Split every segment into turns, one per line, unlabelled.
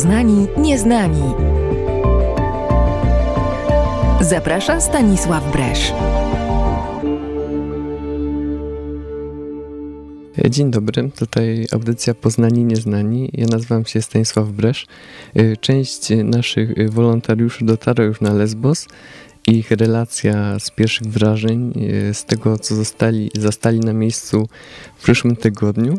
Poznani Nieznani. Zaprasza Stanisław Bresz.
Dzień dobry, tutaj audycja Poznani Nieznani. Ja nazywam się Stanisław Bresz. Część naszych wolontariuszy dotarła już na Lesbos. Ich relacja z pierwszych wrażeń, z tego co zostali, zastali na miejscu w przyszłym tygodniu.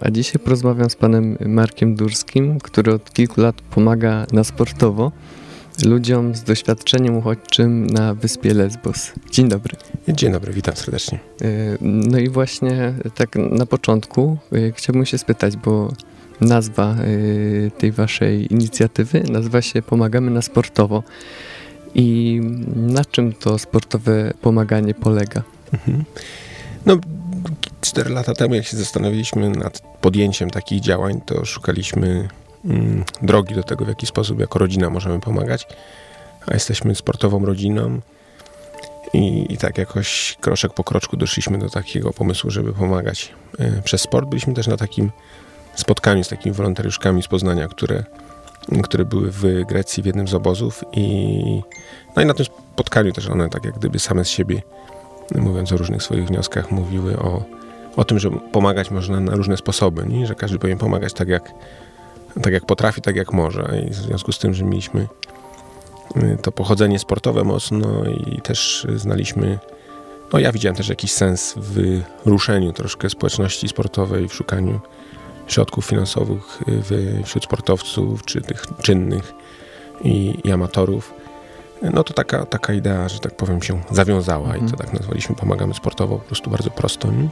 A dzisiaj porozmawiam z panem Markiem Durskim, który od kilku lat pomaga na sportowo ludziom z doświadczeniem uchodźczym na wyspie Lesbos. Dzień dobry.
Dzień dobry, witam serdecznie.
No i właśnie tak na początku chciałbym się spytać, bo nazwa tej waszej inicjatywy nazywa się Pomagamy na sportowo. I na czym to sportowe pomaganie polega? Mhm.
No, cztery lata temu, jak się zastanowiliśmy nad podjęciem takich działań, to szukaliśmy mm, drogi do tego, w jaki sposób jako rodzina możemy pomagać. A jesteśmy sportową rodziną i, i tak jakoś kroczek po kroczku doszliśmy do takiego pomysłu, żeby pomagać y, przez sport. Byliśmy też na takim spotkaniu z takimi wolontariuszkami z Poznania, które, które były w Grecji w jednym z obozów i no i na tym spotkaniu też one tak jak gdyby same z siebie mówiąc o różnych swoich wnioskach mówiły o, o tym, że pomagać można na różne sposoby, nie? że każdy powinien pomagać tak jak, tak jak potrafi, tak jak może i w związku z tym, że mieliśmy y, to pochodzenie sportowe mocno i też znaliśmy no ja widziałem też jakiś sens w ruszeniu troszkę społeczności sportowej, w szukaniu środków finansowych y, wśród sportowców, czy tych czynnych i, i amatorów no to taka, taka idea, że tak powiem, się zawiązała mhm. i to tak nazwaliśmy Pomagamy Sportowo, po prostu bardzo prosto. Nie?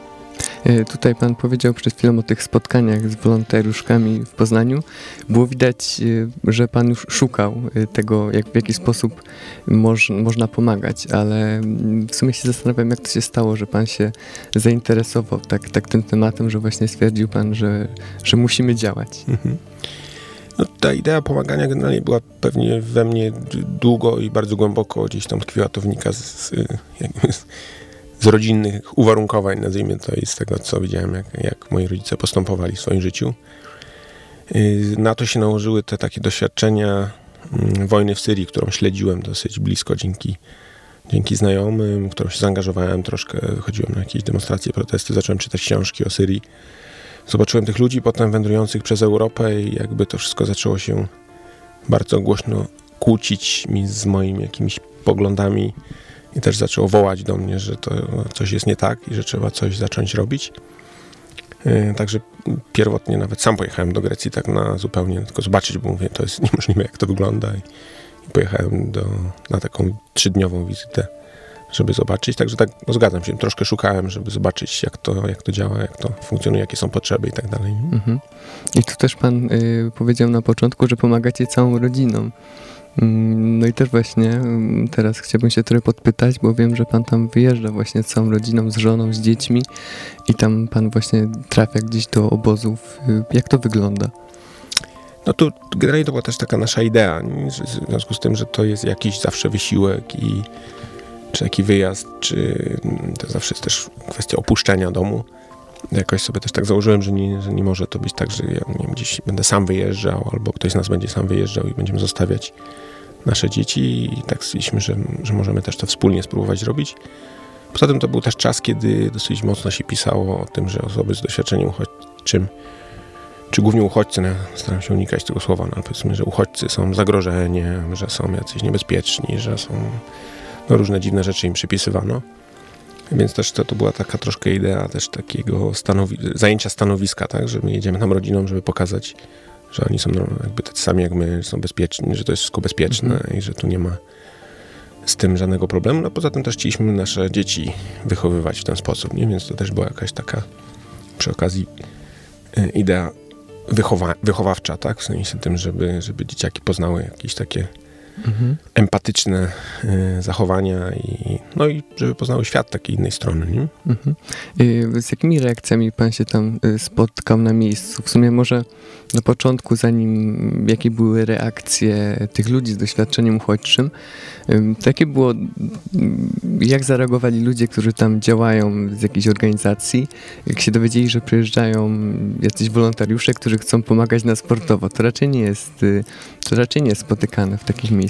E, tutaj pan powiedział przed chwilą o tych spotkaniach z wolontariuszkami w Poznaniu. Było widać, e, że pan już szukał e, tego, jak, w jaki sposób moż, można pomagać, ale mm, w sumie się zastanawiam, jak to się stało, że pan się zainteresował tak, tak tym tematem, że właśnie stwierdził pan, że, że musimy działać. Mhm.
No, ta idea pomagania generalnie była pewnie we mnie długo i bardzo głęboko gdzieś tam tkwiła to wynika z, z, z, z rodzinnych uwarunkowań, nazwijmy to, i z tego, co widziałem, jak, jak moi rodzice postępowali w swoim życiu. Y, na to się nałożyły te takie doświadczenia mm, wojny w Syrii, którą śledziłem dosyć blisko dzięki, dzięki znajomym, którą się zaangażowałem troszkę, chodziłem na jakieś demonstracje, protesty, zacząłem czytać książki o Syrii zobaczyłem tych ludzi potem wędrujących przez Europę i jakby to wszystko zaczęło się bardzo głośno kłócić mi z moimi jakimiś poglądami i też zaczęło wołać do mnie, że to coś jest nie tak i że trzeba coś zacząć robić. E, także pierwotnie nawet sam pojechałem do Grecji tak na zupełnie tylko zobaczyć, bo mówię, to jest niemożliwe jak to wygląda i, i pojechałem do, na taką trzydniową wizytę żeby zobaczyć. Także tak, no zgadzam się, troszkę szukałem, żeby zobaczyć, jak to, jak to działa, jak to funkcjonuje, jakie są potrzeby i tak dalej. Mhm.
I tu też pan y, powiedział na początku, że pomagacie całą rodziną. Mm, no i też właśnie mm, teraz chciałbym się trochę podpytać, bo wiem, że pan tam wyjeżdża właśnie z całą rodziną, z żoną, z dziećmi i tam pan właśnie trafia gdzieś do obozów. Y, jak to wygląda?
No tu generalnie to była też taka nasza idea, w związku z tym, że to jest jakiś zawsze wysiłek i czy taki wyjazd, czy to zawsze jest też kwestia opuszczenia domu. Jakoś sobie też tak założyłem, że nie, że nie może to być tak, że ja nie wiem, gdzieś będę sam wyjeżdżał, albo ktoś z nas będzie sam wyjeżdżał i będziemy zostawiać nasze dzieci i tak stwierdziliśmy, że, że możemy też to wspólnie spróbować robić. Poza tym to był też czas, kiedy dosyć mocno się pisało o tym, że osoby z doświadczeniem uchodźczym, czy głównie uchodźcy, no, staram się unikać tego słowa, no, ale powiedzmy, że uchodźcy są zagrożeniem, że są jacyś niebezpieczni, że są no, różne dziwne rzeczy im przypisywano. Więc też to, to była taka troszkę idea też takiego stanowi zajęcia stanowiska, tak, że my jedziemy tam rodziną, żeby pokazać, że oni są no, jakby tacy sami jak my, są bezpieczni, że to jest wszystko bezpieczne mhm. i że tu nie ma z tym żadnego problemu. No poza tym też chcieliśmy nasze dzieci wychowywać w ten sposób, nie? więc to też była jakaś taka przy okazji e, idea wychowa wychowawcza, tak? W sensie tym, żeby, żeby dzieciaki poznały jakieś takie mhm. empatyczne y, zachowania i, no i żeby poznały świat takiej innej strony. Nie? Mhm.
Y, z jakimi reakcjami pan się tam y, spotkał na miejscu? W sumie może na początku, zanim jakie były reakcje tych ludzi z doświadczeniem uchodźczym, jakie było, jak zareagowali ludzie, którzy tam działają z jakiejś organizacji, jak się dowiedzieli, że przyjeżdżają jacyś wolontariusze, którzy chcą pomagać na sportowo, to raczej nie jest, to raczej nie jest spotykane w takich miejscach.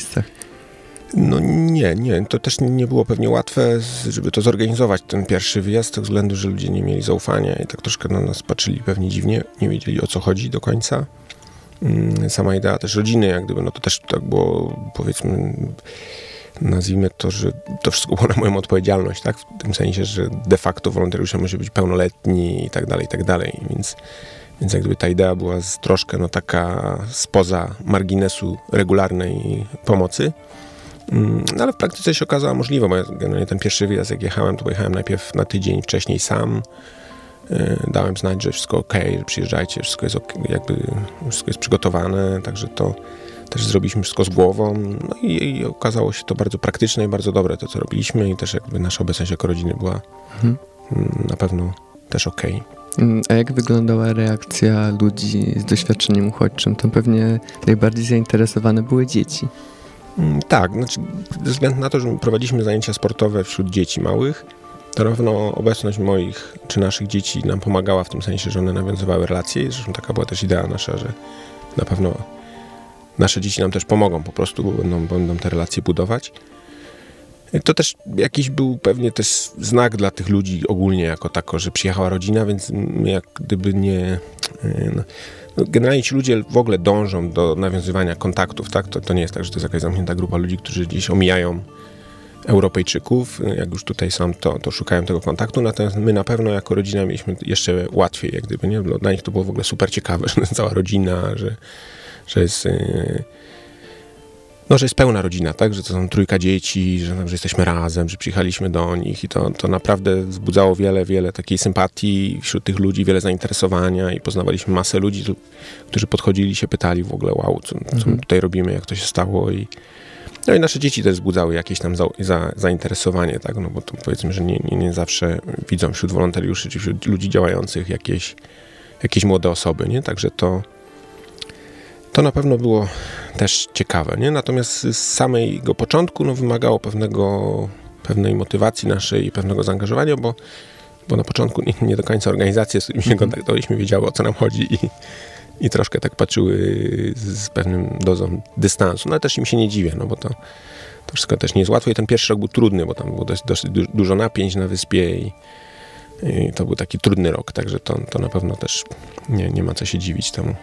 No nie, nie. To też nie było pewnie łatwe, żeby to zorganizować, ten pierwszy wyjazd, z względu, że ludzie nie mieli zaufania i tak troszkę na nas patrzyli pewnie dziwnie, nie wiedzieli o co chodzi do końca. Mm, sama idea też rodziny, jak gdyby, no to też tak było, powiedzmy, nazwijmy to, że to wszystko było na moją odpowiedzialność, tak? W tym sensie, że de facto wolontariusze musi być pełnoletni i tak dalej, i tak dalej. Więc, więc jak gdyby ta idea była z troszkę no taka spoza marginesu regularnej pomocy. No ale w praktyce się okazała możliwe, bo ja generalnie ten pierwszy wyjazd jak jechałem, to pojechałem najpierw na tydzień wcześniej sam. Y, dałem znać, że wszystko ok, że przyjeżdżajcie, wszystko jest, okay, jakby, wszystko jest przygotowane, także to też zrobiliśmy wszystko z głową. No i, i, okazało się to bardzo praktyczne i bardzo dobre to, co robiliśmy i też jakby nasza obecność jako rodziny była mhm. Mm, na pewno też ok.
Mm, a jak wyglądała reakcja ludzi z doświadczeniem uchodźczym? To pewnie najbardziej zainteresowane były dzieci.
Mm, tak, znaczy, ze względu na to, że prowadziliśmy zajęcia sportowe wśród dzieci małych, to równo obecność moich czy naszych dzieci nam pomagała w tym sensie, że one nawiązywały relacje. Zresztą taka była też idea nasza, że na pewno nasze dzieci nam też pomogą po prostu, będą, będą te relacje budować. To też jakiś był pewnie też znak dla tych ludzi ogólnie jako tako, że przyjechała rodzina, więc jak gdyby nie... No, no, generalnie ci ludzie w ogóle dążą do nawiązywania kontaktów, tak? To, to nie jest tak, że to jest jakaś zamknięta grupa ludzi, którzy gdzieś omijają Europejczyków. Jak już tutaj są, to, to szukają tego kontaktu. Natomiast my na pewno jako rodzina mieliśmy jeszcze łatwiej, jak gdyby, nie? Dla nich to było w ogóle super ciekawe, że cała rodzina, że, że jest... Yy, no, że jest pełna rodzina, tak? Że to są trójka dzieci, że, że jesteśmy razem, że przyjechaliśmy do nich i to, to naprawdę wzbudzało wiele, wiele takiej sympatii wśród tych ludzi, wiele zainteresowania i poznawaliśmy masę ludzi, którzy podchodzili się pytali w ogóle, wow, co, co mhm. my tutaj robimy, jak to się stało i no i nasze dzieci też wzbudzały jakieś tam za, za, zainteresowanie, tak? No bo to powiedzmy, że nie, nie, nie zawsze widzą wśród wolontariuszy czy wśród ludzi działających jakieś, jakieś młode osoby, nie? Także to, to na pewno było też ciekawe, nie? Natomiast z samego początku no, wymagało pewnego, pewnej motywacji naszej i pewnego zaangażowania, bo, bo na początku nie, nie do końca organizacje, z którymi się mhm. kontaktowaliśmy, wiedziały o co nam chodzi i, i troszkę tak patrzyły z pewnym dozą dystansu. No ale też im się nie dziwię, no bo to, to wszystko też nie jest łatwe i ten pierwszy rok był trudny, bo tam było dość, dość dużo napięć na wyspie i, i, to był taki trudny rok, także to, to na pewno też nie, nie ma co się dziwić temu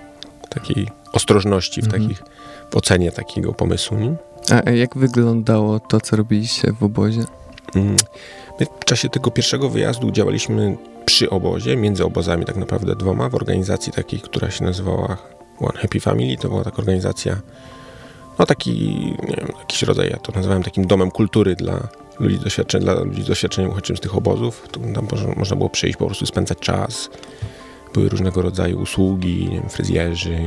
takiej ostrożności w, mhm. takich, w ocenie takiego pomysłu. Nie?
A jak wyglądało to, co robiliście w obozie? Mm.
My w czasie tego pierwszego wyjazdu działaliśmy przy obozie, między obozami tak naprawdę dwoma, w organizacji takiej, która się nazywała One Happy Family. To była taka organizacja, no taki, nie wiem, jakiś rodzaj, ja to nazywałem takim domem kultury dla ludzi doświadczeniem, dla ludzi z doświadczeniem uchodźczym z tych obozów. tam można było przyjść, po prostu spędzać czas, były różnego rodzaju usługi, nie wiem, fryzjerzy,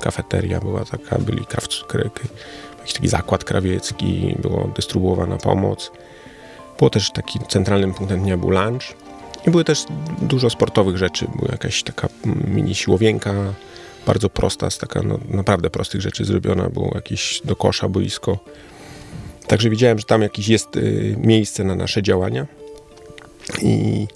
kafeteria była taka, byli krawcy, jakiś taki zakład krawiecki, była dystrybuowana pomoc. Było też taki centralnym punktem dnia był lunch i były też dużo sportowych rzeczy. Była jakaś taka mini siłowienka, bardzo prosta, z taka no, naprawdę prostych rzeczy zrobiona, było jakieś do kosza boisko. Także widziałem, że tam jakieś jest y, miejsce na nasze działania i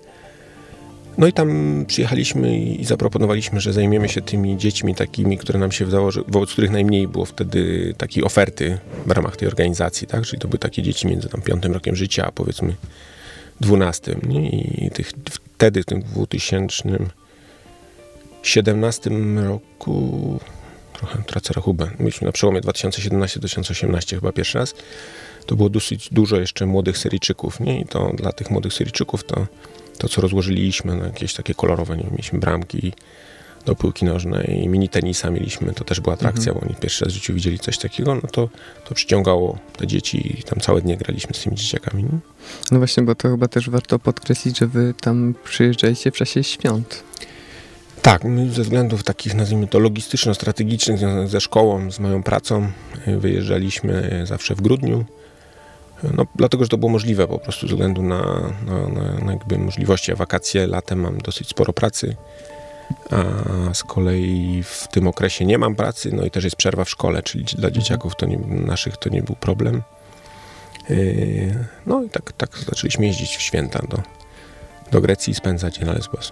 no i tam przyjechaliśmy i zaproponowaliśmy, że zajmiemy się tymi dziećmi takimi, które nam się wydało, że wobec których najmniej było wtedy takiej oferty w ramach tej organizacji, tak? Czyli to były takie dzieci między tam piątym rokiem życia, a powiedzmy dwunastym. I tych, wtedy, w tym 2017 roku, trochę tracę rachubę, byliśmy na przełomie 2017-2018 chyba pierwszy raz, to było dosyć dużo jeszcze młodych Syryjczyków, nie? I to dla tych młodych Syryjczyków to to, co rozłożyliśmy, no jakieś takie kolorowe, nie wiem, mieliśmy bramki do piłki nożnej, mini tenisa mieliśmy, to też była atrakcja, mhm. bo oni pierwszy raz w życiu widzieli coś takiego, no to, to przyciągało te dzieci i tam całe dnie graliśmy z tymi dzieciakami.
No właśnie, bo to chyba też warto podkreślić, że wy tam przyjeżdżaliście w czasie świąt.
Tak, my ze względów takich, nazwijmy to, logistyczno-strategicznych, związanych ze szkołą, z moją pracą, y, wyjeżdżaliśmy zawsze w grudniu. No, dlatego, że to było możliwe po prostu ze względu na, na, na, jakby możliwości. Wakacje latem mam dosyć sporo pracy, a z kolei w tym okresie nie mam pracy, no i też jest przerwa w szkole, czyli dla dzieciaków to nie, naszych to nie był problem. Y, no i tak, tak zaczęliśmy jeździć w święta do, do Grecji i spędzać je na Lesbos.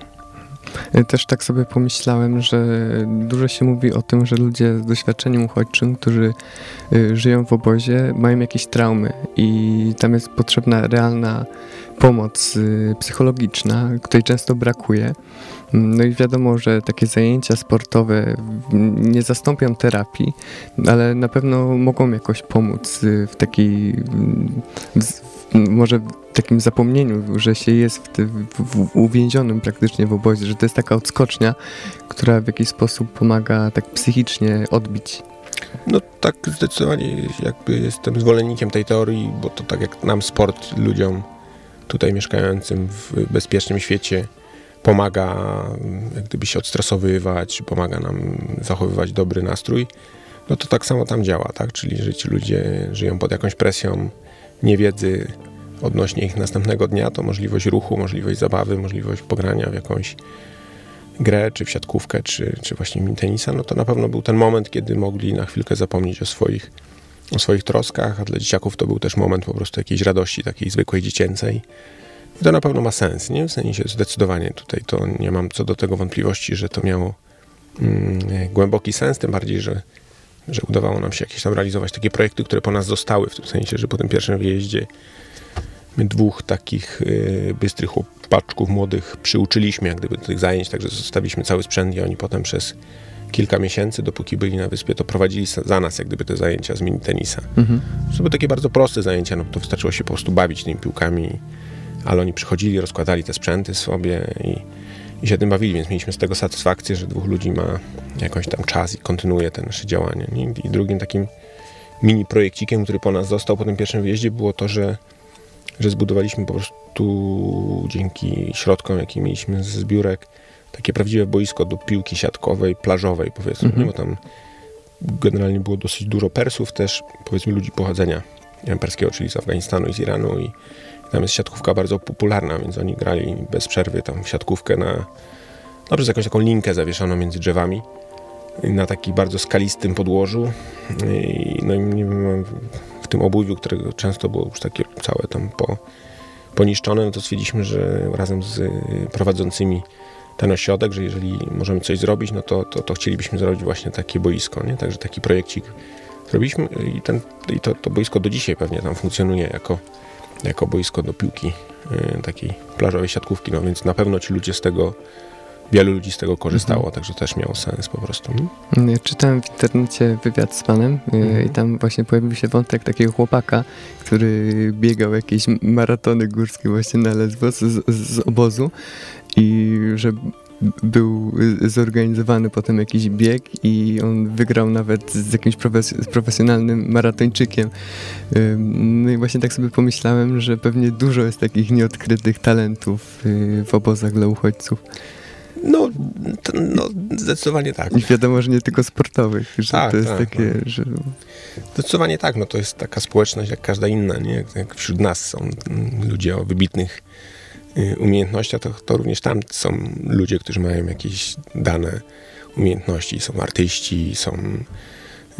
Też tak sobie pomyślałem, że dużo się mówi o tym, że ludzie z doświadczeniem uchodźczym, którzy y, żyją w obozie, mają jakieś traumy i tam jest potrzebna realna pomoc y, psychologiczna, której często brakuje. No i wiadomo, że takie zajęcia sportowe nie zastąpią terapii, ale na pewno mogą jakoś pomóc y, w takiej może takim zapomnieniu, że się jest w, w, w, uwięzionym praktycznie w obozie, że to jest taka odskocznia, która w jakiś sposób pomaga tak psychicznie odbić.
No tak, zdecydowanie jakby jestem zwolennikiem tej teorii, bo to tak jak nam sport ludziom tutaj mieszkającym w bezpiecznym świecie pomaga jak gdyby się odstresowywać, pomaga nam zachowywać dobry nastrój, no to tak samo tam działa, tak? Czyli że ci ludzie żyją pod jakąś presją niewiedzy odnośnie ich następnego dnia, to możliwość ruchu, możliwość zabawy, możliwość pogrania w jakąś grę, czy w siatkówkę, czy, czy właśnie tenisa, no to na pewno był ten moment, kiedy mogli na chwilkę zapomnieć o swoich, o swoich troskach, a dla dzieciaków to był też moment po prostu jakiejś radości, takiej zwykłej dziecięcej. I to na pewno ma sens, nie? W sensie zdecydowanie tutaj to nie mam co do tego wątpliwości, że to miało mm, głęboki sens, tym bardziej, że że udawało nam się jakieś tam realizować takie projekty, które po nas zostały, w tym sensie, że po tym pierwszym wyjeździe my dwóch takich y, bystrych chłopaczków młodych przyuczyliśmy jak gdyby do tych zajęć, także zostawiliśmy cały sprzęt i oni potem przez kilka miesięcy, dopóki byli na wyspie, to prowadzili za nas jak gdyby te zajęcia z mini tenisa. Mhm. To były takie bardzo proste zajęcia, no to wystarczyło się po prostu bawić tymi piłkami, ale oni przychodzili, rozkładali te sprzęty sobie i i się tym bawili, więc mieliśmy z tego satysfakcję, że dwóch ludzi ma jakąś tam czas i kontynuuje te nasze działania. Nie? I drugim takim mini projekcikiem, który po nas został po tym pierwszym wyjeździe, było to, że, że zbudowaliśmy po prostu dzięki środkom, jakie mieliśmy z zbiórek, takie prawdziwe boisko do piłki siatkowej, plażowej, powiedzmy, mhm. bo tam generalnie było dosyć dużo Persów też, powiedzmy ludzi pochodzenia perskiego, czyli z Afganistanu i z Iranu i tam jest siatkówka bardzo popularna, więc oni grali bez przerwy tam siatkówkę na, no przez jakąś taką linkę zawieszoną między drzewami na takim bardzo skalistym podłożu. I, no i nie wiem, w tym obuwiu, którego często było już takie całe tam po, poniszczone, no to stwierdziliśmy, że razem z prowadzącymi ten ośrodek, że jeżeli możemy coś zrobić, no to, to, to chcielibyśmy zrobić właśnie takie boisko, nie? Także taki projekcik zrobiliśmy i, ten, i to, to boisko do dzisiaj pewnie tam funkcjonuje jako jako boisko do piłki y, takiej plażowej siatkówki, no więc na pewno ci ludzie z tego, wielu ludzi z tego korzystało, mhm. także też miało sens po prostu.
Ja czytałem w internecie wywiad z panem y, mhm. i tam właśnie pojawił się wątek takiego chłopaka, który biegał jakieś maratony górskie właśnie na Lesbos z, z obozu i że był zorganizowany potem jakiś bieg i on wygrał nawet z jakimś profes profesjonalnym maratończykiem. No i właśnie tak sobie pomyślałem, że pewnie dużo jest takich nieodkrytych talentów y, w obozach dla uchodźców.
No, no zdecydowanie tak.
I wiadomo, że nie tylko sportowych, że tak, to jest tak, takie, no. że...
Zdecydowanie tak, no to jest taka społeczność jak każda inna, nie? Jak, jak wśród nas są ludzie o wybitnych Y, umiejętnościach, to, to również tam są ludzie, którzy mają jakieś dane umiejętności. Są artyści, są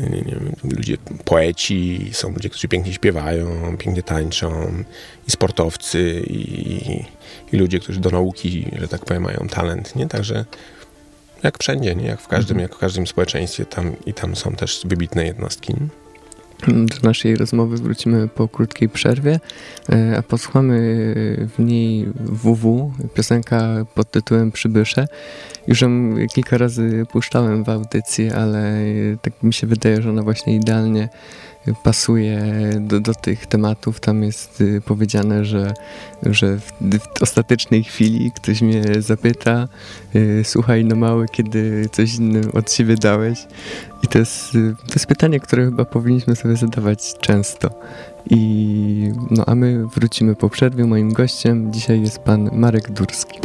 y, wiem, ludzie, poeci, są ludzie, którzy pięknie śpiewają, pięknie tańczą, i sportowcy, i, i ludzie, którzy do nauki, że tak powiem, mają talent, nie? Także jak wszędzie, nie? Jak w każdym, mhm. jak w każdym społeczeństwie, tam i tam są też wybitne jednostki. Nie?
Do naszej rozmowy wrócimy po krótkiej przerwie, e, a posłuchamy w niej WW, piosenka pod tytułem Przybysze. Już ją kilka razy puszczałem w audycji, ale tak mi się wydaje, że ona właśnie idealnie pasuje do, do tych tematów. Tam jest y, powiedziane, że, że w, w ostatecznej chwili ktoś mnie zapyta, y, słuchaj no mały, kiedy coś innym od siebie dałeś. I to jest, y, to jest pytanie, które chyba powinniśmy sobie zadawać często. I no a my wrócimy po przerwie. Moim gościem dzisiaj jest pan Marek Durski.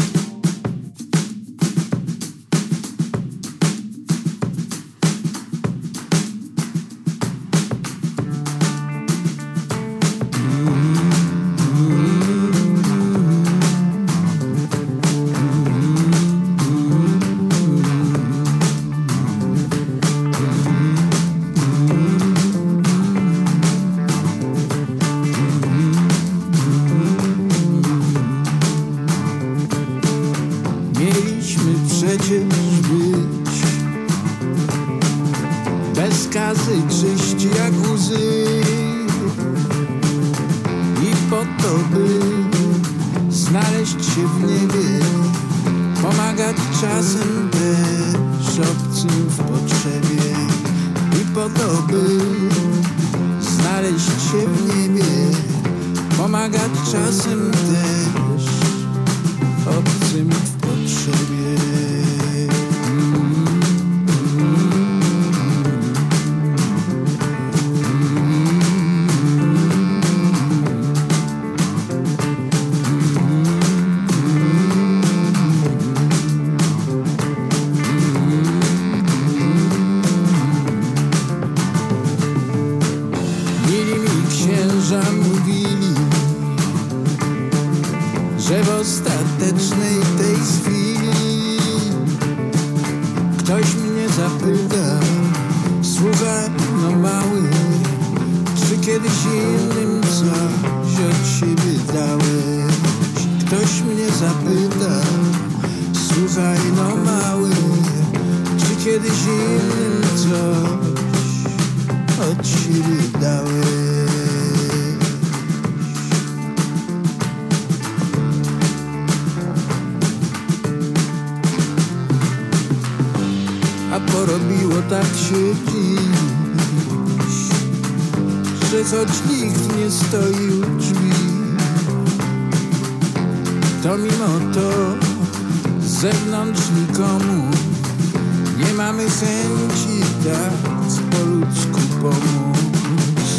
Ostatecznej tej chwili ktoś mnie zapyta, słuchaj no mały, czy kiedyś innym coś od siebie dałeś? Ktoś mnie zapyta, słuchaj no mały, czy kiedyś innym coś od siebie dałeś? A porobiło tak się dziś, że choć nikt nie stoi u drzwi, to mimo to z zewnątrz nikomu nie mamy chęci tak po ludzku pomóc.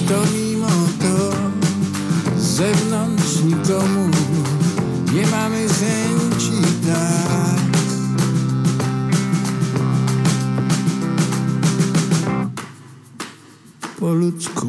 To mimo to z zewnątrz nikomu nie mamy chęci tak. Po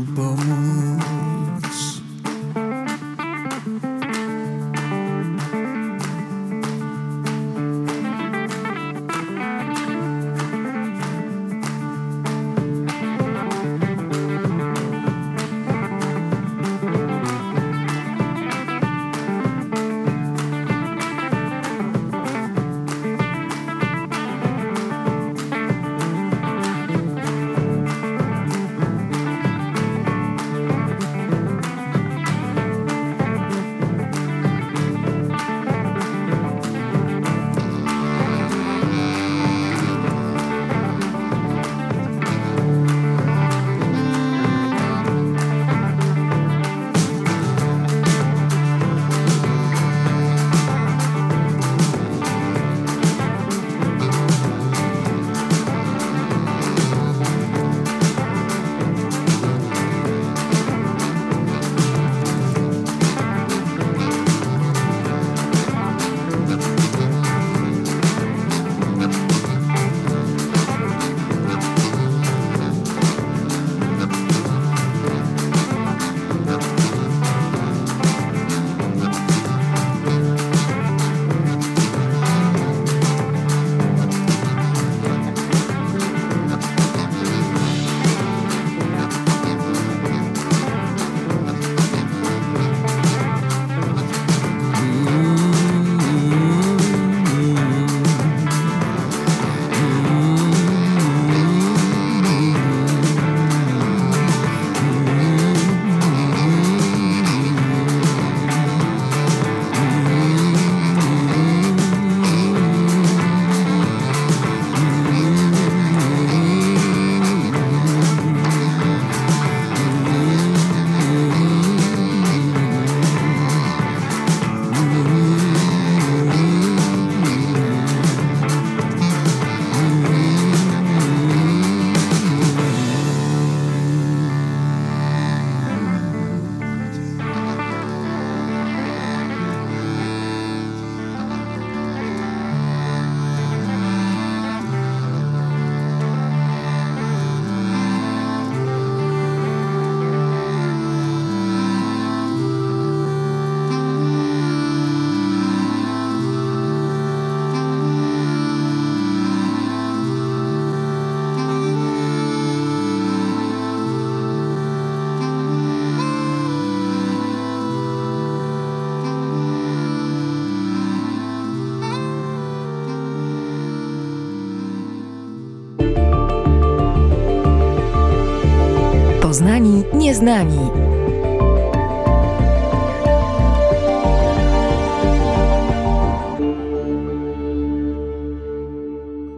Nieznani.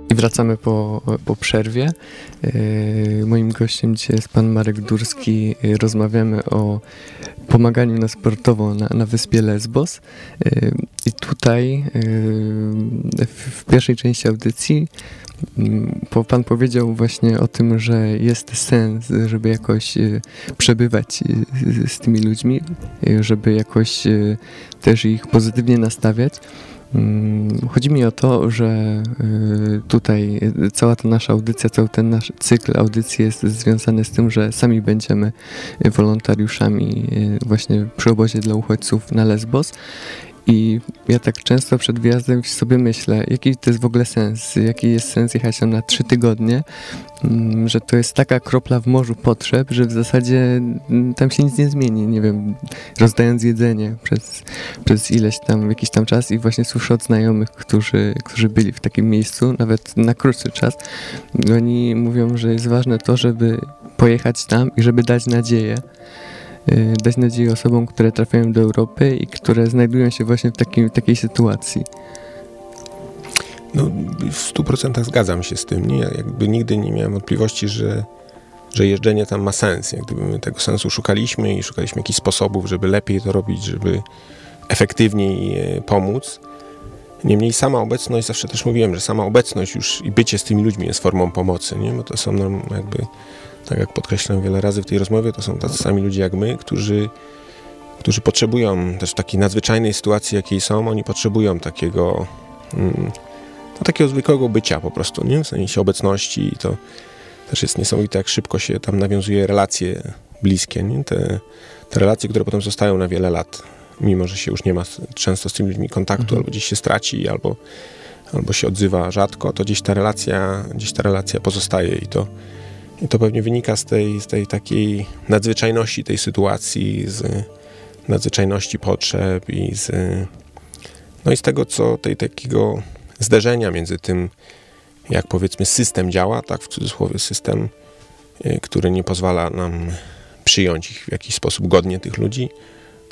I wracamy po, po przerwie. Yy, moim gościem dzisiaj jest pan Marek Durski. Yy, rozmawiamy o pomaganiu na sportowo na, na wyspie Lesbos. Yy, I tutaj w, w pierwszej części audycji Pan powiedział właśnie o tym, że jest sens, żeby jakoś przebywać z tymi ludźmi, żeby jakoś też ich pozytywnie nastawiać. Mm, chodzi mi o to, że y, tutaj cała ta nasza audycja, cały ten nasz cykl audycji jest związany z tym, że sami będziemy wolontariuszami y, właśnie przy obozie dla uchodźców na Lesbos i ja tak często przed wyjazdem sobie myślę, jaki to jest w ogóle sens, jaki jest sens jechać tam na trzy tygodnie, mm, że to jest taka kropla w morzu potrzeb, że w zasadzie mm, tam się nic nie zmieni, nie wiem, rozdając jedzenie przez, przez ileś tam, jakiś tam czas i właśnie słyszę od znajomych, którzy, którzy byli w takim miejscu, nawet na krótszy czas, oni mówią, że jest ważne to, żeby pojechać tam i żeby dać nadzieję, dać nadzieję osobom, które trafiają do Europy i które znajdują się właśnie w takiej, takiej sytuacji.
No, w stu procentach zgadzam się z tym. Nie? Jakby nigdy nie miałem wątpliwości, że, że jeżdżenie tam ma sens. Jak gdyby my tego sensu szukaliśmy i szukaliśmy jakichś sposobów, żeby lepiej to robić, żeby efektywniej e, pomóc. Niemniej sama obecność, zawsze też mówiłem, że sama obecność już i bycie z tymi ludźmi jest formą pomocy, nie? bo to są nam jakby tak jak podkreślam wiele razy w tej rozmowie, to są tacy sami ludzie jak my, którzy, którzy potrzebują też w takiej nadzwyczajnej sytuacji, jakiej są, oni potrzebują takiego, mm, no, takiego zwykłego bycia po prostu, nie? w sensie obecności i to też jest niesamowite, jak szybko się tam nawiązuje relacje bliskie, nie? Te, te relacje, które potem zostają na wiele lat, mimo że się już nie ma często z tymi ludźmi kontaktu, mhm. albo gdzieś się straci, albo, albo się odzywa rzadko, to gdzieś ta relacja, gdzieś ta relacja pozostaje i to i to pewnie wynika z tej, z tej takiej nadzwyczajności tej sytuacji, z nadzwyczajności potrzeb i z, no i z tego, co tej takiego zderzenia między tym, jak powiedzmy system działa, tak w cudzysłowie system, y, który nie pozwala nam przyjąć ich w jakiś sposób godnie tych ludzi,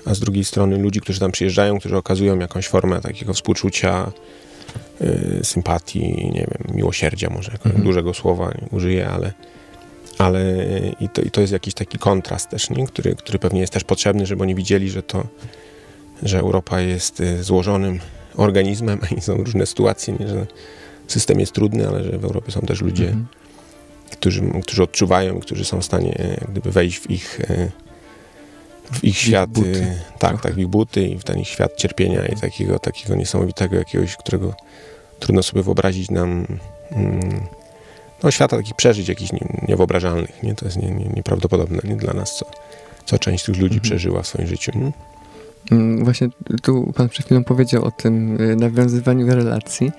a z drugiej strony ludzi, którzy tam przyjeżdżają, którzy okazują jakąś formę takiego współczucia, y, sympatii, nie wiem, miłosierdzia może, mhm. dużego słowa nie użyję, ale ale i to, i to jest jakiś taki kontrast też, nie? Który, który pewnie jest też potrzebny, żeby oni widzieli, że to, że Europa jest y, złożonym organizmem i są różne sytuacje, nie? że system jest trudny, ale że w Europie są też ludzie, mhm. którzy, którzy odczuwają, którzy są w stanie jak gdyby wejść w ich w ich świat, ich tak, tak, w ich buty i w ten ich świat cierpienia i takiego, takiego niesamowitego jakiegoś, którego trudno sobie wyobrazić nam mm, no, świata takich przeżyć jakichś nie, niewyobrażalnych. Nie? To jest nie, nie, nieprawdopodobne nie? dla nas, co, co część tych ludzi mhm. przeżyła w swoim życiu. Nie?
Mm, właśnie tu pan przed chwilą powiedział o tym y, nawiązywaniu relacji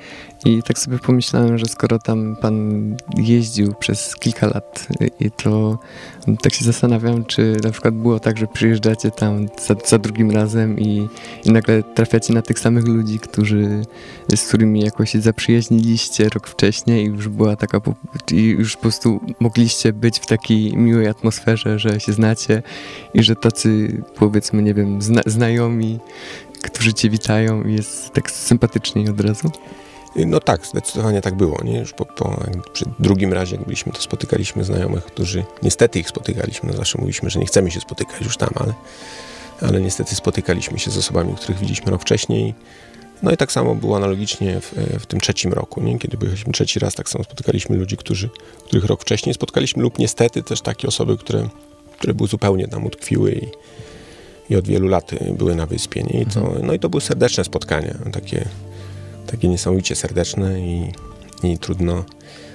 i tak sobie pomyślałem, że skoro tam pan jeździł przez kilka lat y, i to tak się zastanawiam, czy na przykład było tak, że przyjeżdżacie tam za, za drugim razem i, i, nagle trafiacie na tych samych ludzi, którzy, z którymi jakoś się zaprzyjaźniliście rok wcześniej i już była taka, i już po prostu mogliście być w takiej miłej atmosferze, że się znacie i że tacy powiedzmy, nie wiem, zna, którzy cię witają i jest tak sympatycznie od razu?
No tak, zdecydowanie tak było. Nie? Już po, po, przy drugim razie, jak byliśmy, to spotykaliśmy znajomych, którzy niestety ich spotykaliśmy. No zawsze mówiliśmy, że nie chcemy się spotykać już tam, ale, ale niestety spotykaliśmy się z osobami, których widzieliśmy rok wcześniej. No i tak samo było analogicznie w, w tym trzecim roku, nie? kiedy byliśmy trzeci raz, tak samo spotykaliśmy ludzi, którzy, których rok wcześniej spotkaliśmy, lub niestety też takie osoby, które, które były zupełnie tam utkwiły i, i od wielu lat były na wyspie. Nie? I to, mhm. no i to były serdeczne spotkania, takie takie niesamowicie serdeczne i, i trudno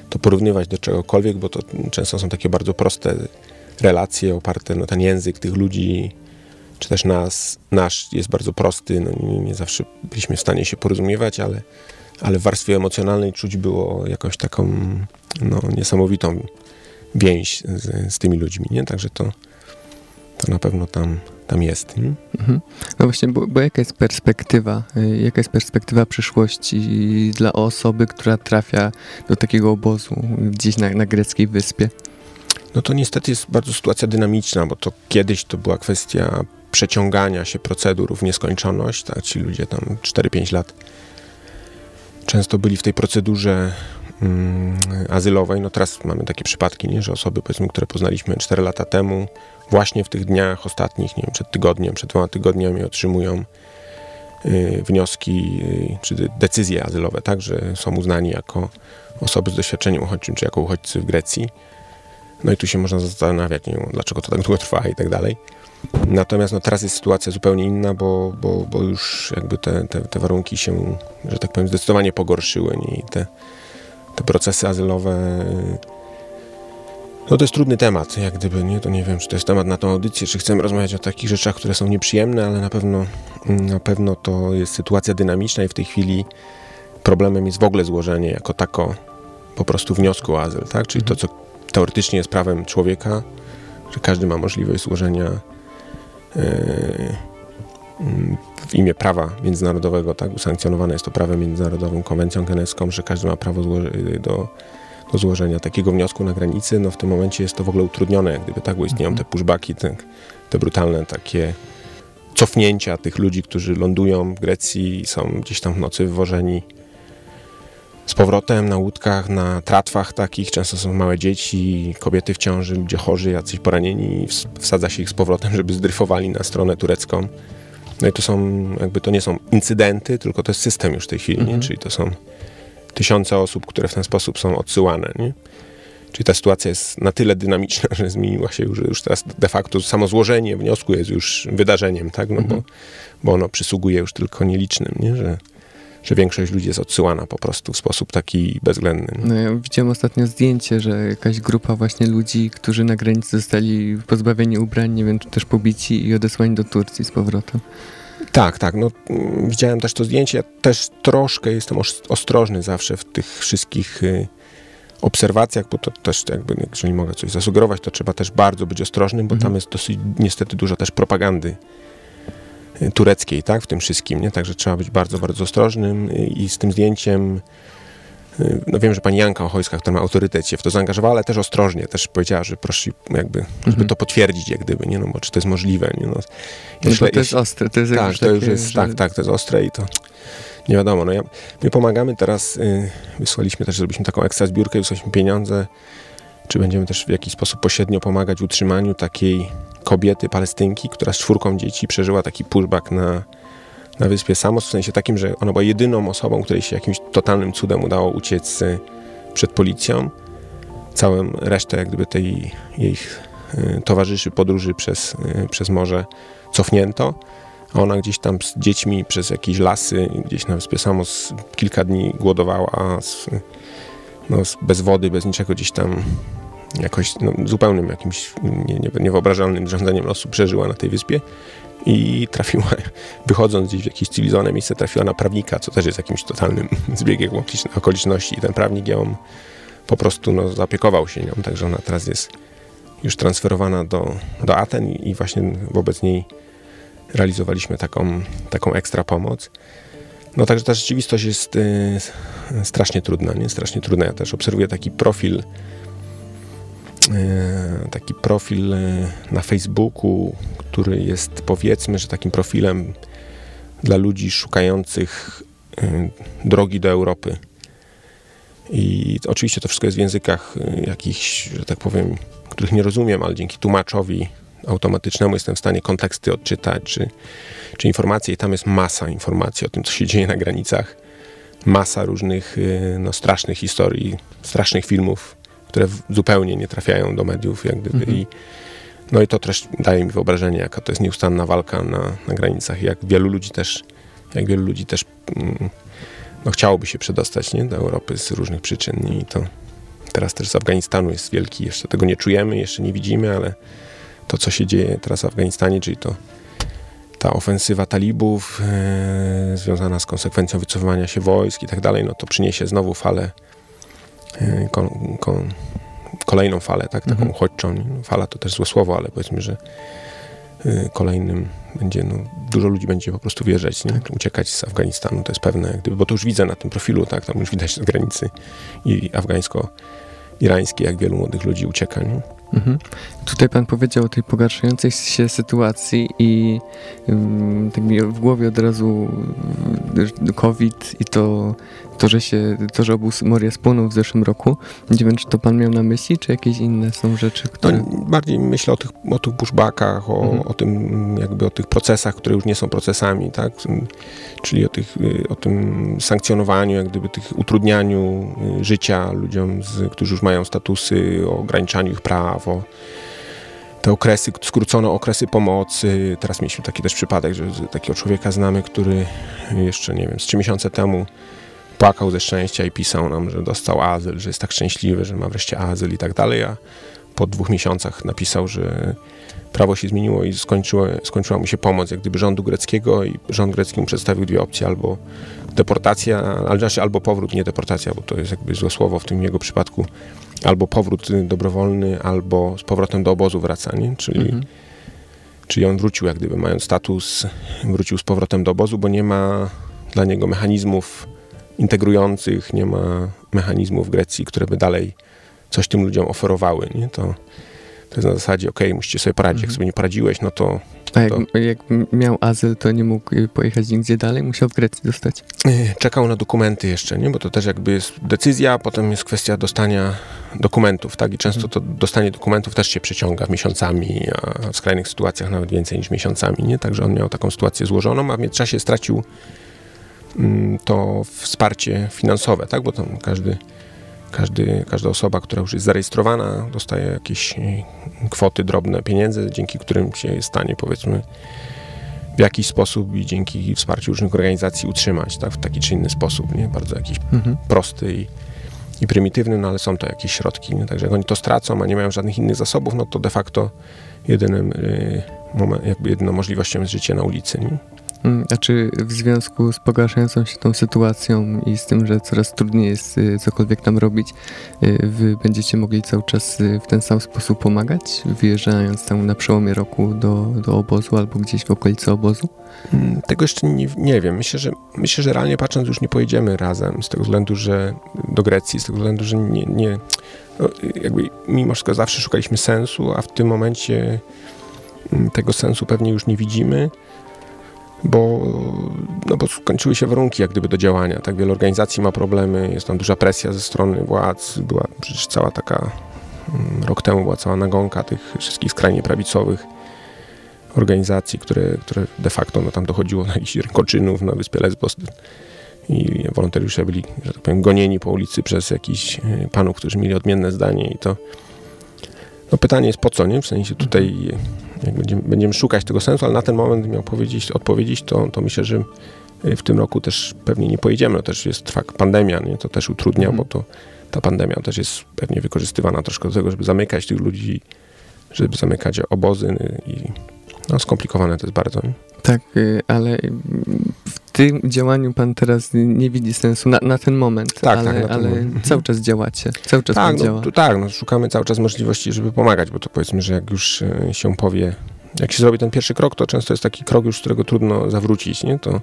to porównywać do czegokolwiek, bo to często są takie bardzo proste relacje oparte na ten język tych ludzi, czy też nas, nasz jest bardzo prosty, no nie, nie zawsze byliśmy w stanie się porozumiewać, ale, ale w warstwie emocjonalnej czuć było jakąś taką no, niesamowitą więź z, z tymi ludźmi, nie? Także to, to na pewno tam tam jest. Mhm.
No właśnie, bo, bo, jaka jest perspektywa, y, jaka jest perspektywa przyszłości dla osoby, która trafia do takiego obozu gdzieś na, na greckiej wyspie?
No to niestety jest bardzo sytuacja dynamiczna, bo to kiedyś to była kwestia przeciągania się procedur w nieskończoność, tak? Ci ludzie tam 4-5 lat często byli w tej procedurze azylowej. No teraz mamy takie przypadki, nie? że osoby, powiedzmy, które poznaliśmy 4 lata temu, właśnie w tych dniach ostatnich, nie wiem, przed tygodniem, przed dwoma tygodniami otrzymują y, wnioski y, czy decyzje azylowe, tak, że są uznani jako osoby z doświadczeniem uchodźczym, czy jako uchodźcy w Grecji. No i tu się można zastanawiać, nie dlaczego to tak długo trwa i tak dalej. Natomiast no, teraz jest sytuacja zupełnie inna, bo, bo, bo już jakby te, te, te warunki się, że tak powiem, zdecydowanie pogorszyły nie? i te, te procesy azylowe. No to jest trudny temat, jak gdyby, nie? To nie wiem, czy to jest temat na tą audycję, czy chcemy rozmawiać o takich rzeczach, które są nieprzyjemne, ale na pewno, na pewno to jest sytuacja dynamiczna i w tej chwili problemem jest w ogóle złożenie jako tako po prostu wniosku o azyl, tak? Czyli to, co teoretycznie jest prawem człowieka, że każdy ma możliwość złożenia w imię prawa międzynarodowego, tak, usankcjonowane jest to prawem międzynarodową, konwencją genewską, że każdy ma prawo do, do złożenia takiego wniosku na granicy, no w tym momencie jest to w ogóle utrudnione, jak gdyby tak, bo istnieją mhm. te pushbacki, te, te brutalne takie cofnięcia tych ludzi, którzy lądują w Grecji i są gdzieś tam w nocy wywożeni z powrotem na łódkach, na tratwach takich, często są małe dzieci, kobiety w ciąży, ludzie chorzy, jacyś poranieni, wsadza się ich z powrotem, żeby zdryfowali na stronę turecką. No i to są, jakby to nie są incydenty, tylko to jest system już w tej chwili, mhm. czyli to są tysiące osób, które w ten sposób są odsyłane. Nie? Czyli ta sytuacja jest na tyle dynamiczna, że zmieniła się już, już teraz de facto samo złożenie wniosku jest już wydarzeniem, tak? No mhm. bo, bo ono przysługuje już tylko nielicznym, nie? że że większość ludzi jest odsyłana po prostu w sposób taki bezwzględny.
No ja widziałem ostatnio zdjęcie, że jakaś grupa właśnie ludzi, którzy na granicy zostali pozbawieni ubrań, nie wiem, czy też pobici i odesłani do Turcji z powrotem.
Tak, tak. No, mm, widziałem też to zdjęcie. Ja też troszkę jestem ostrożny zawsze w tych wszystkich y, obserwacjach, bo to też jakby, jeżeli mogę coś zasugerować, to trzeba też bardzo być ostrożnym, bo mhm. tam jest dosyć niestety dużo też propagandy tureckiej, tak, w tym wszystkim, nie? Także trzeba być bardzo, bardzo ostrożnym i z tym zdjęciem y, no wiem, że pani Janka Ochojska, która ma autorytet, się w to zaangażowała, ale też ostrożnie, też powiedziała, że prosi jakby, żeby mhm. to potwierdzić, jak gdyby, nie no, bo czy to jest możliwe, nie no.
Jeśli, no to jest ostre, to jest
Tak, to już jest, że... tak, tak, to jest ostre i to nie wiadomo, no ja, my pomagamy teraz, y, wysłaliśmy też, zrobiliśmy taką ekstra zbiórkę, wysłaliśmy pieniądze, czy będziemy też w jakiś sposób pośrednio pomagać w utrzymaniu takiej kobiety, palestynki, która z czwórką dzieci przeżyła taki pushback na, na wyspie Samos, w sensie takim, że ona była jedyną osobą, której się jakimś totalnym cudem udało uciec y, przed policją. Całą resztę jak gdyby tej jej y, towarzyszy podróży przez, y, przez morze cofnięto, a ona gdzieś tam z dziećmi przez jakieś lasy, gdzieś na wyspie Samos kilka dni głodowała z, no, bez wody, bez niczego gdzieś tam jakoś no, zupełnym jakimś nie, nie, niewyobrażalnym rządzeniem losu przeżyła na tej wyspie i trafiła, wychodząc gdzieś w jakieś cywilizowane miejsce, trafiła na prawnika, co też jest jakimś totalnym zbiegiem okoliczności i ten prawnik ją po prostu no, zaopiekował się nią, także ona teraz jest już transferowana do, do Aten i, właśnie wobec niej realizowaliśmy taką, taką ekstra pomoc. No także ta rzeczywistość jest y, strasznie trudna, nie? Strasznie trudna. Ja też obserwuję taki profil taki profil e, na Facebooku, który jest powiedzmy, że takim profilem dla ludzi szukających e, drogi do Europy. I oczywiście to wszystko jest w językach jakichś, że tak powiem, których nie rozumiem, ale dzięki tłumaczowi automatycznemu jestem w stanie konteksty odczytać, czy, czy informacje. I tam jest masa informacji o tym, co się dzieje na granicach. Masa różnych no, strasznych historii, strasznych filmów które zupełnie nie trafiają do mediów, jak gdyby. Mhm. I, no i to też daje mi wyobrażenie, jaka to jest nieustanna walka na, na granicach, jak wielu ludzi też, jak wielu ludzi też mm, no, chciałoby się przedostać nie, do Europy z różnych przyczyn i to teraz też z Afganistanu jest wielki, jeszcze tego nie czujemy, jeszcze nie widzimy, ale to, co się dzieje teraz w Afganistanie, czyli to ta ofensywa talibów e, związana z konsekwencją wycofywania się wojsk i tak dalej, no to przyniesie znowu falę kon, kon, kolejną falę, tak, taką mhm. uchodźczą. Fala to też złe słowo, ale powiedzmy, że e, kolejnym będzie, no, dużo ludzi będzie po prostu wjeżdżać, nie? Tak. uciekać z Afganistanu, to jest pewne, gdyby, bo to już widzę na tym profilu, tak, tam już widać z granicy i afgańsko-irańskiej, jak wielu młodych ludzi ucieka. Nie?
Mhm. Tutaj pan powiedział o tej pogarszającej się sytuacji i um, tak mi w głowie od razu y, COVID i to, to, że się, to, że obóz Moria spłonął w zeszłym roku. Nie wiem, czy to pan miał na myśli, czy jakieś inne są rzeczy, które...
No, bardziej myślę o tych, o tych bushbackach, o, mhm. o tym jakby o tych procesach, które już nie są procesami, tak? Czyli o, tych, y, o tym sankcjonowaniu, jak gdyby tych utrudnianiu y, życia ludziom, z, którzy już mają statusy, o ograniczaniu ich praw, o te okresy, skrócono okresy pomocy. Teraz mieliśmy taki też przypadek, że takiego człowieka znamy, który jeszcze, nie wiem, z trzy miesiące temu płakał ze szczęścia i pisał nam, że dostał azyl, że jest tak szczęśliwy, że ma wreszcie azyl i tak dalej, a po dwóch miesiącach napisał, że prawo się zmieniło i skończyło, skończyła mu się pomoc jak gdyby rządu greckiego i rząd grecki mu przedstawił dwie opcje, albo deportacja, ale znaczy albo powrót, nie deportacja, bo to jest jakby złe słowo w tym jego przypadku, albo powrót dobrowolny, albo z powrotem do obozu wracanie, czyli, mhm. czyli on wrócił jak gdyby mając status, wrócił z powrotem do obozu, bo nie ma dla niego mechanizmów integrujących, nie ma mechanizmów w Grecji, które by dalej coś tym ludziom oferowały, nie? To, to jest na zasadzie, ok, musicie sobie poradzić, jak mhm. sobie nie poradziłeś, no to...
A jak, to... jak miał azyl, to nie mógł y, pojechać nigdzie dalej? Musiał w Grecji dostać?
Y, czekał na dokumenty jeszcze, nie? Bo to też jakby jest decyzja, potem jest kwestia dostania dokumentów, tak? I często mhm. to dostanie dokumentów też się przeciąga miesiącami, a w skrajnych sytuacjach nawet więcej niż miesiącami, nie? Także on miał taką sytuację złożoną, a w międzyczasie stracił to wsparcie finansowe, tak? Bo tam każdy każdy, każda osoba, która już jest zarejestrowana, dostaje jakieś e, kwoty drobne pieniędzy, dzięki którym się jest w stanie, powiedzmy, w jakiś sposób i dzięki wsparciu różnych organizacji utrzymać, tak, w taki czy inny sposób, nie? Bardzo jakiś mhm. prosty i, i prymitywny, no ale są to jakieś środki, nie? Także jak oni to stracą, a nie mają żadnych innych zasobów, no to de facto jedynym, y, moment, jakby jedyną możliwością jest życie na ulicy, nie?
Mm, a czy w związku z pogarszającą się tą sytuacją i z tym, że coraz trudniej jest y, cokolwiek tam robić, y, wy będziecie mogli cały czas y, w ten sam sposób pomagać, wyjeżdżając tam na przełomie roku do, do obozu albo gdzieś w okolicy obozu?
Mm, tego jeszcze nie, nie wiem. Myślę że, myślę, że realnie patrząc już nie pojedziemy razem z tego względu, że do Grecji, z tego względu, że nie, nie no, jakby mimo wszystko zawsze szukaliśmy sensu, a w tym momencie mm, tego sensu pewnie już nie widzimy bo, no bo skończyły się warunki jak gdyby do działania. Tak wiele organizacji ma problemy, jest tam duża presja ze strony władz. Była przecież cała taka, mm, rok temu była cała nagonka tych wszystkich skrajnie prawicowych organizacji, które, które de facto no, tam dochodziło do jakichś rękoczynów na wyspie Lesbos i wolontariusze byli, że tak powiem, gonieni po ulicy przez jakichś e, panów, którzy mieli odmienne zdanie i to no pytanie jest po co, nie? W sensie tutaj jak będziemy, będziemy szukać tego sensu, ale na ten moment miał powiedzieć, odpowiedzieć, to, to myślę, że w tym roku też pewnie nie pojedziemy. To też jest trwa pandemia, nie? to też utrudnia, mm. bo to ta pandemia też jest pewnie wykorzystywana troszkę do tego, żeby zamykać tych ludzi, żeby zamykać obozy i no, skomplikowane to jest bardzo.
Tak, y, ale w tym działaniu pan teraz nie widzi sensu na, na ten moment, tak, ale, tak, ale moment. cały czas działacie, cały czas
tak,
no, działa.
To, tak, no, szukamy cały czas możliwości, żeby pomagać, bo to powiedzmy, że jak już y, się powie, jak się zrobi ten pierwszy krok, to często jest taki krok już, którego trudno zawrócić, nie? To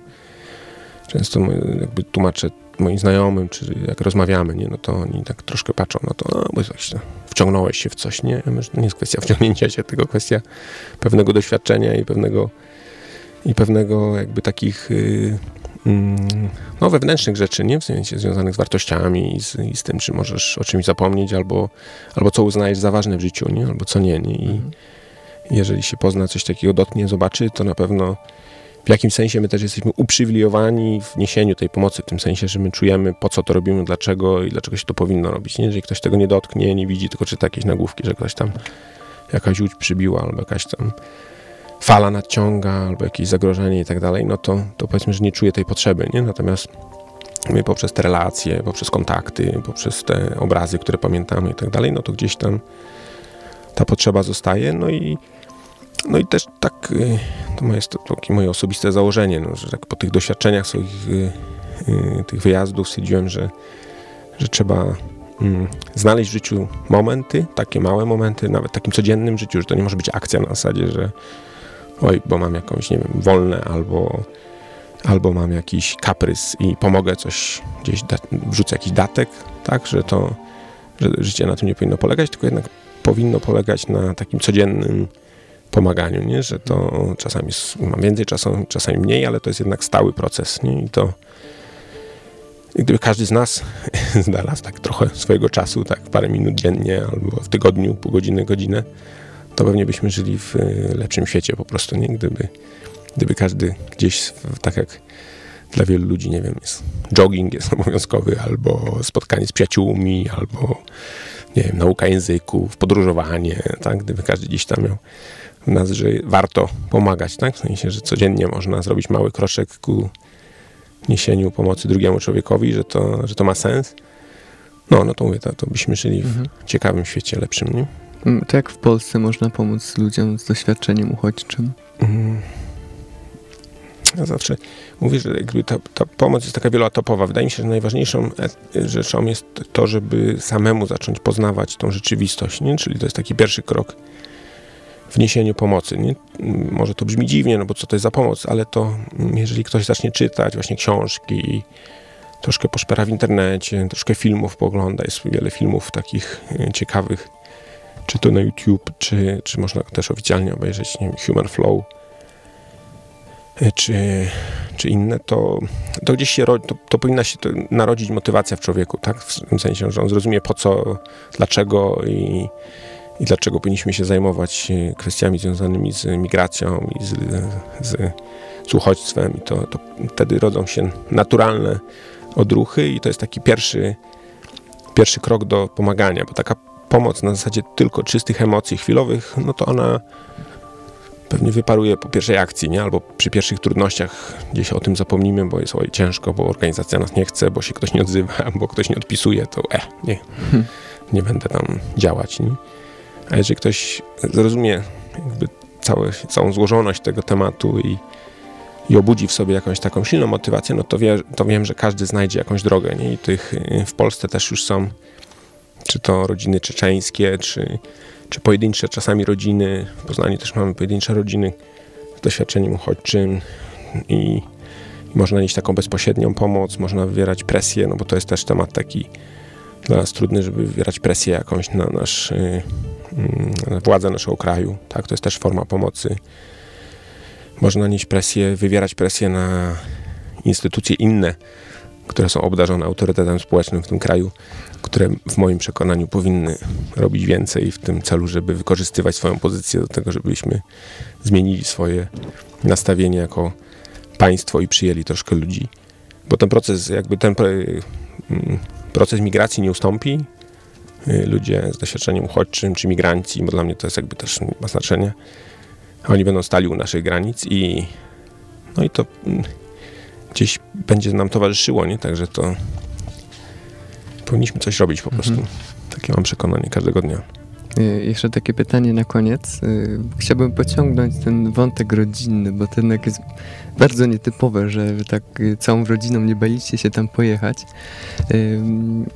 często jakby tłumaczę moim znajomym, czy jak rozmawiamy, nie, no to oni tak troszkę patrzą no to, no, bo coś, wciągnąłeś się w coś, nie? To nie jest kwestia wciągnięcia się, tylko kwestia pewnego doświadczenia i pewnego i pewnego jakby takich y, mm, no, wewnętrznych rzeczy, nie? W sensie związanych z wartościami i z, i z tym, czy możesz o czymś zapomnieć, albo, albo co uznajesz za ważne w życiu, nie? Albo co nie, nie? I mhm. jeżeli się pozna coś takiego, dotknie, zobaczy, to na pewno w jakimś sensie my też jesteśmy uprzywilejowani w niesieniu tej pomocy, w tym sensie, że my czujemy, po co to robimy, dlaczego i dlaczego się to powinno robić. Nie? Jeżeli ktoś tego nie dotknie, nie widzi, tylko czyta jakieś nagłówki, że ktoś tam jakaś łódź przybiła albo jakaś tam fala nadciąga albo jakieś zagrożenie i tak dalej, no to, to powiedzmy, że nie czuję tej potrzeby, nie? Natomiast my poprzez te relacje, poprzez kontakty, poprzez te obrazy, które pamiętamy i tak dalej, no to gdzieś tam ta potrzeba zostaje, no i no i też tak, y, to jest takie moje osobiste założenie, no, że tak po tych doświadczeniach swoich y, y, tych wyjazdów stwierdziłem, że, że trzeba mm, znaleźć w życiu momenty, takie małe momenty, nawet takim codziennym życiu, że to nie może być akcja na zasadzie, że oj, bo mam jakąś, nie wiem, wolne albo, albo mam jakiś kaprys i pomogę coś gdzieś, da, wrzucę jakiś datek, tak, że to, że życie na tym nie powinno polegać, tylko jednak powinno polegać na takim codziennym pomaganiu, nie? że to czasami mam więcej czasu, czasami mniej, ale to jest jednak stały proces. Nie? I to i gdyby każdy z nas znalazł tak trochę swojego czasu, tak parę minut dziennie albo w tygodniu, pół godziny, godzinę, to pewnie byśmy żyli w lepszym świecie po prostu, nie? Gdyby, gdyby każdy gdzieś, tak jak dla wielu ludzi, nie wiem, jest jogging jest obowiązkowy, albo spotkanie z przyjaciółmi, albo nie wiem, nauka języków, podróżowanie, tak? Gdyby każdy gdzieś tam miał nas, że warto pomagać, tak? W sensie, że codziennie można zrobić mały kroczek ku niesieniu pomocy drugiemu człowiekowi, że to, że to ma sens. No, no to mówię, to, to byśmy żyli w mhm. ciekawym świecie, lepszym, nie?
Mm, to jak w Polsce można pomóc ludziom z doświadczeniem uchodźczym? Mm.
Ja zawsze mówię, że jakby ta, ta, pomoc jest taka wieloetapowa. Wydaje mi się, że najważniejszą e, rzeczą jest to, żeby samemu zacząć poznawać tą rzeczywistość, nie? czyli to jest taki pierwszy krok w niesieniu pomocy. Nie? Może to brzmi dziwnie, no bo co to jest za pomoc, ale to jeżeli ktoś zacznie czytać właśnie książki, troszkę poszpera w internecie, troszkę filmów pogląda, jest wiele filmów takich e, ciekawych, czy to na YouTube, czy, czy można też oficjalnie obejrzeć, nie wiem, Human Flow, e, czy, czy inne, to, to gdzieś się, to, to powinna się narodzić motywacja w człowieku, tak? W tym sensie, że on zrozumie po co, dlaczego i, i dlaczego powinniśmy się zajmować e, kwestiami związanymi z migracją i z, z, z uchodźstwem i to, to wtedy rodzą się naturalne odruchy i to jest taki pierwszy, pierwszy krok do pomagania, bo taka pomoc na zasadzie tylko czystych emocji chwilowych, no to ona pewnie wyparuje po pierwszej akcji, nie? Albo przy pierwszych trudnościach gdzieś o tym zapomnimy, bo jest oj, ciężko, bo organizacja nas nie chce, bo się ktoś nie odzywa, bo ktoś nie odpisuje, to e, nie, nie będę tam działać, nie? A jeżeli ktoś zrozumie jakby całe, całą złożoność tego tematu i, i obudzi w sobie jakąś taką silną motywację, no to, wie, to wiem, że każdy znajdzie jakąś drogę, nie? I tych w Polsce też już są czy to rodziny czeczeńskie, czy, czy pojedyncze czasami rodziny. W Poznaniu też mamy pojedyncze rodziny z doświadczeniem uchodźczym i, i można nieść taką bezpośrednią pomoc, można wywierać presję, no bo to jest też temat taki dla nas trudny, żeby wywierać presję jakąś na nasz, yy, władzę naszego kraju. Tak, to jest też forma pomocy. Można nieść presję, wywierać presję na instytucje inne, które są obdarzone autorytetem społecznym w tym kraju, które w moim przekonaniu powinny robić więcej w tym celu, żeby wykorzystywać swoją pozycję do tego, żebyśmy zmienili swoje nastawienie jako państwo i przyjęli troszkę ludzi. Bo ten proces, jakby ten mm, proces migracji nie ustąpi. Y, ludzie z doświadczeniem uchodźczym, czy migranci, bo dla mnie to jest jakby też ma znaczenie. Oni będą stali u naszych granic i no i to mm, gdzieś będzie nam towarzyszyło, nie? Także to powinniśmy coś robić po prostu. Mhm. Takie mam przekonanie każdego dnia.
Y, jeszcze takie pytanie na koniec. Y, chciałbym pociągnąć ten wątek rodzinny, bo to jednak jest bardzo nietypowe, że tak całą rodziną nie baliście się tam pojechać.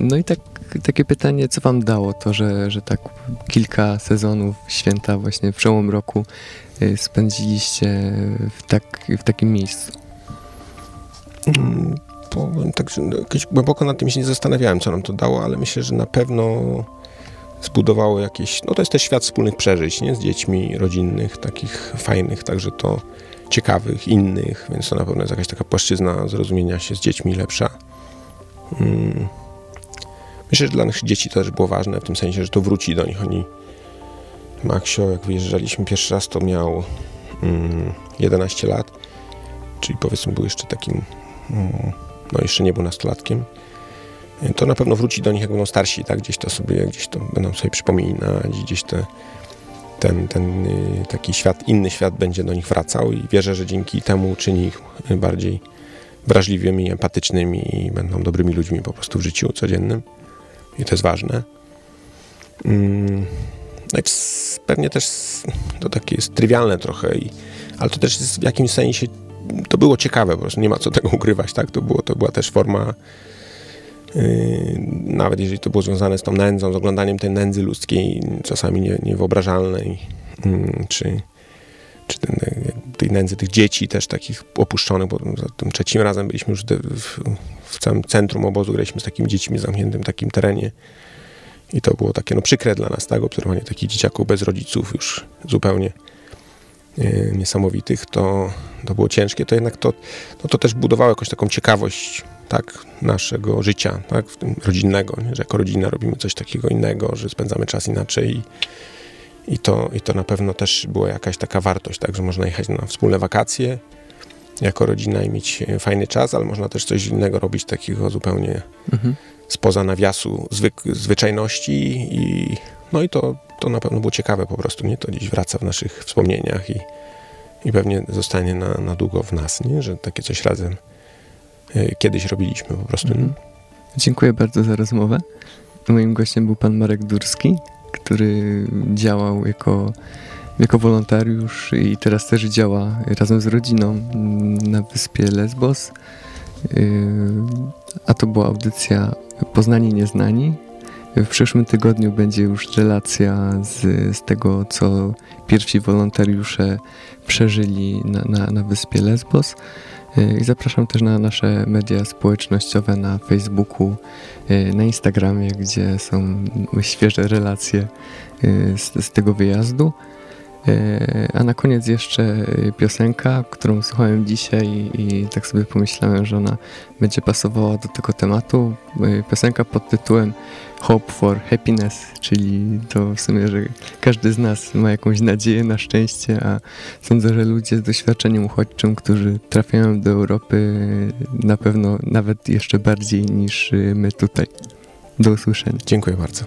No i tak, takie pytanie, co wam dało to, że, że tak kilka sezonów święta właśnie w przełom roku spędziliście w, tak, w takim miejscu?
Mm, powiem tak, że głęboko nad tym się nie zastanawiałem, co nam to dało, ale myślę, że na pewno zbudowało jakieś, no to jest też świat wspólnych przeżyć, nie? Z dziećmi rodzinnych, takich fajnych, także to ciekawych, innych, więc to na pewno jest jakaś taka płaszczyzna zrozumienia się z dziećmi lepsza. Hmm. Myślę, że dla naszych dzieci to też było ważne, w tym sensie, że to wróci do nich. Oni, Maksio, jak wyjeżdżaliśmy pierwszy raz, to miał mm, 11 lat, czyli powiedzmy był jeszcze takim mm, no jeszcze nie był nastolatkiem, to na pewno wróci do nich, jak będą starsi, tak? Gdzieś to sobie, gdzieś to będą sobie przypominać, gdzieś te, ten, ten y, taki świat, inny świat będzie do nich wracał i wierzę, że dzięki temu czyni ich bardziej wrażliwymi, empatycznymi i będą dobrymi ludźmi po prostu w życiu codziennym. I to jest ważne. Mm, no pewnie też to takie jest trywialne trochę, i, ale to też jest w jakimś sensie to było ciekawe, po prostu nie ma co tego ukrywać, tak? To, było, to była też forma, yy, nawet jeżeli to było związane z tą nędzą, z oglądaniem tej nędzy ludzkiej, czasami nie, niewyobrażalnej, yy, czy, czy ten, tej nędzy tych dzieci też takich opuszczonych, bo za tym trzecim razem byliśmy już w, w całym centrum obozu, graliśmy z takimi dziećmi w zamkniętym takim terenie.
I to było takie no, przykre dla nas, tak? Obserwowanie takich dzieciaków bez rodziców już zupełnie e, niesamowitych, to, to było ciężkie, to jednak to, no, to też budowało jakąś taką ciekawość tak, naszego życia, tak, w rodzinnego, nie? że jako rodzina robimy coś takiego innego, że spędzamy czas inaczej i, i, to, i to na pewno też była jakaś taka wartość, tak, że można jechać na wspólne wakacje jako rodzina i mieć fajny czas, ale można też coś innego robić takiego zupełnie
Mhm.
spoza nawiasu zwyk, zwyczajności i no i to, to na pewno było ciekawe po prostu, nie? To gdzieś wraca w naszych wspomnieniach i, i pewnie zostanie na, na długo w nas, nie? Że takie coś razem e, kiedyś robiliśmy po prostu.
Mhm. Dziękuję bardzo za rozmowę. Moim gościem był pan Marek Durski, który działał jako, jako wolontariusz i teraz też działa razem z rodziną na wyspie Lesbos. Yy, A to była audycja Poznani Nieznani. W przyszłym tygodniu będzie już relacja z, z tego, co pierwsi wolontariusze przeżyli na, na, na wyspie Lesbos. I zapraszam też na nasze media społecznościowe na Facebooku, yy, na Instagramie, gdzie są świeże relacje yy, z, z tego wyjazdu. Yy, A na koniec jeszcze piosenka, którą słuchałem dzisiaj i tak sobie pomyślałem, że ona będzie pasowała do tego tematu. Piosenka pod tytułem Hope for Happiness, czyli to w sumie, że każdy z nas ma jakąś nadzieję na szczęście, a sądzę, że ludzie z doświadczeniem uchodźczym, którzy trafiają do Europy na pewno nawet jeszcze bardziej niż my tutaj. Do usłyszenia.
Dziękuję bardzo.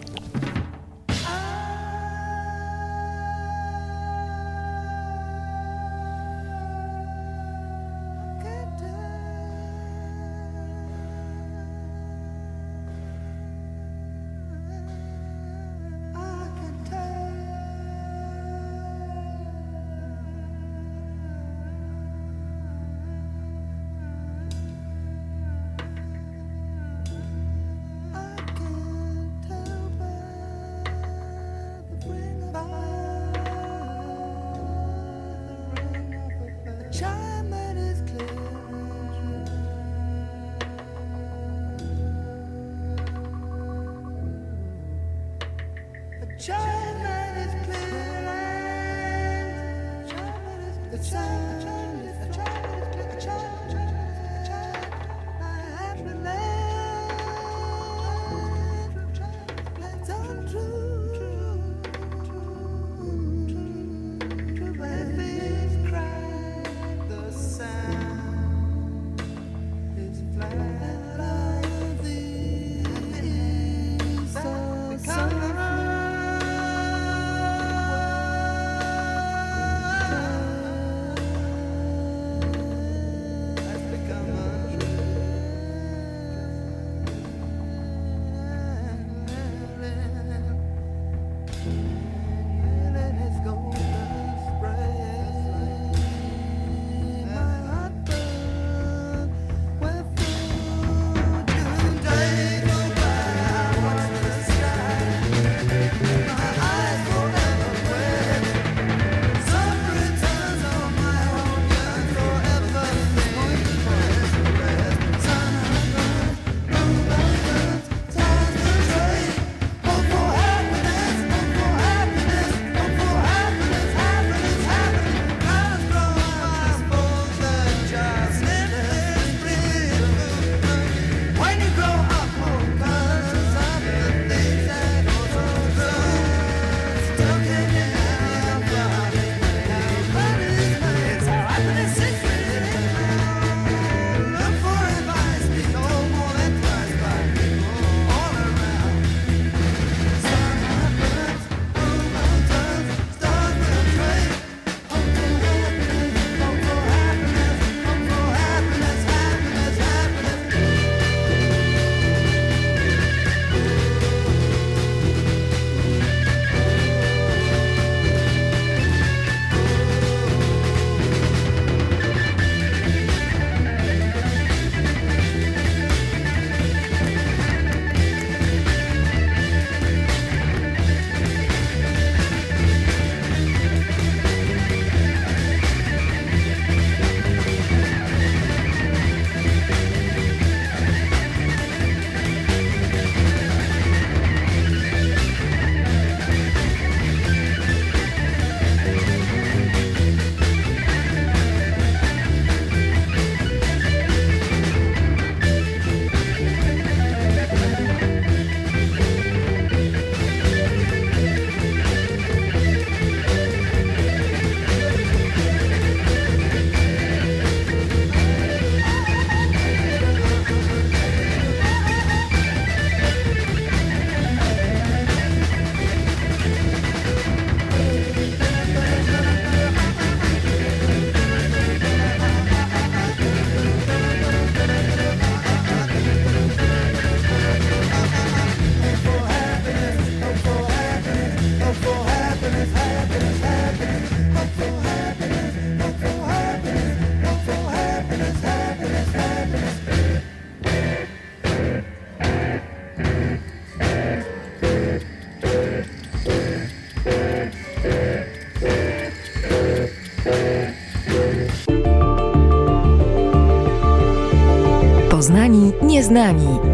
Poznani nieznani.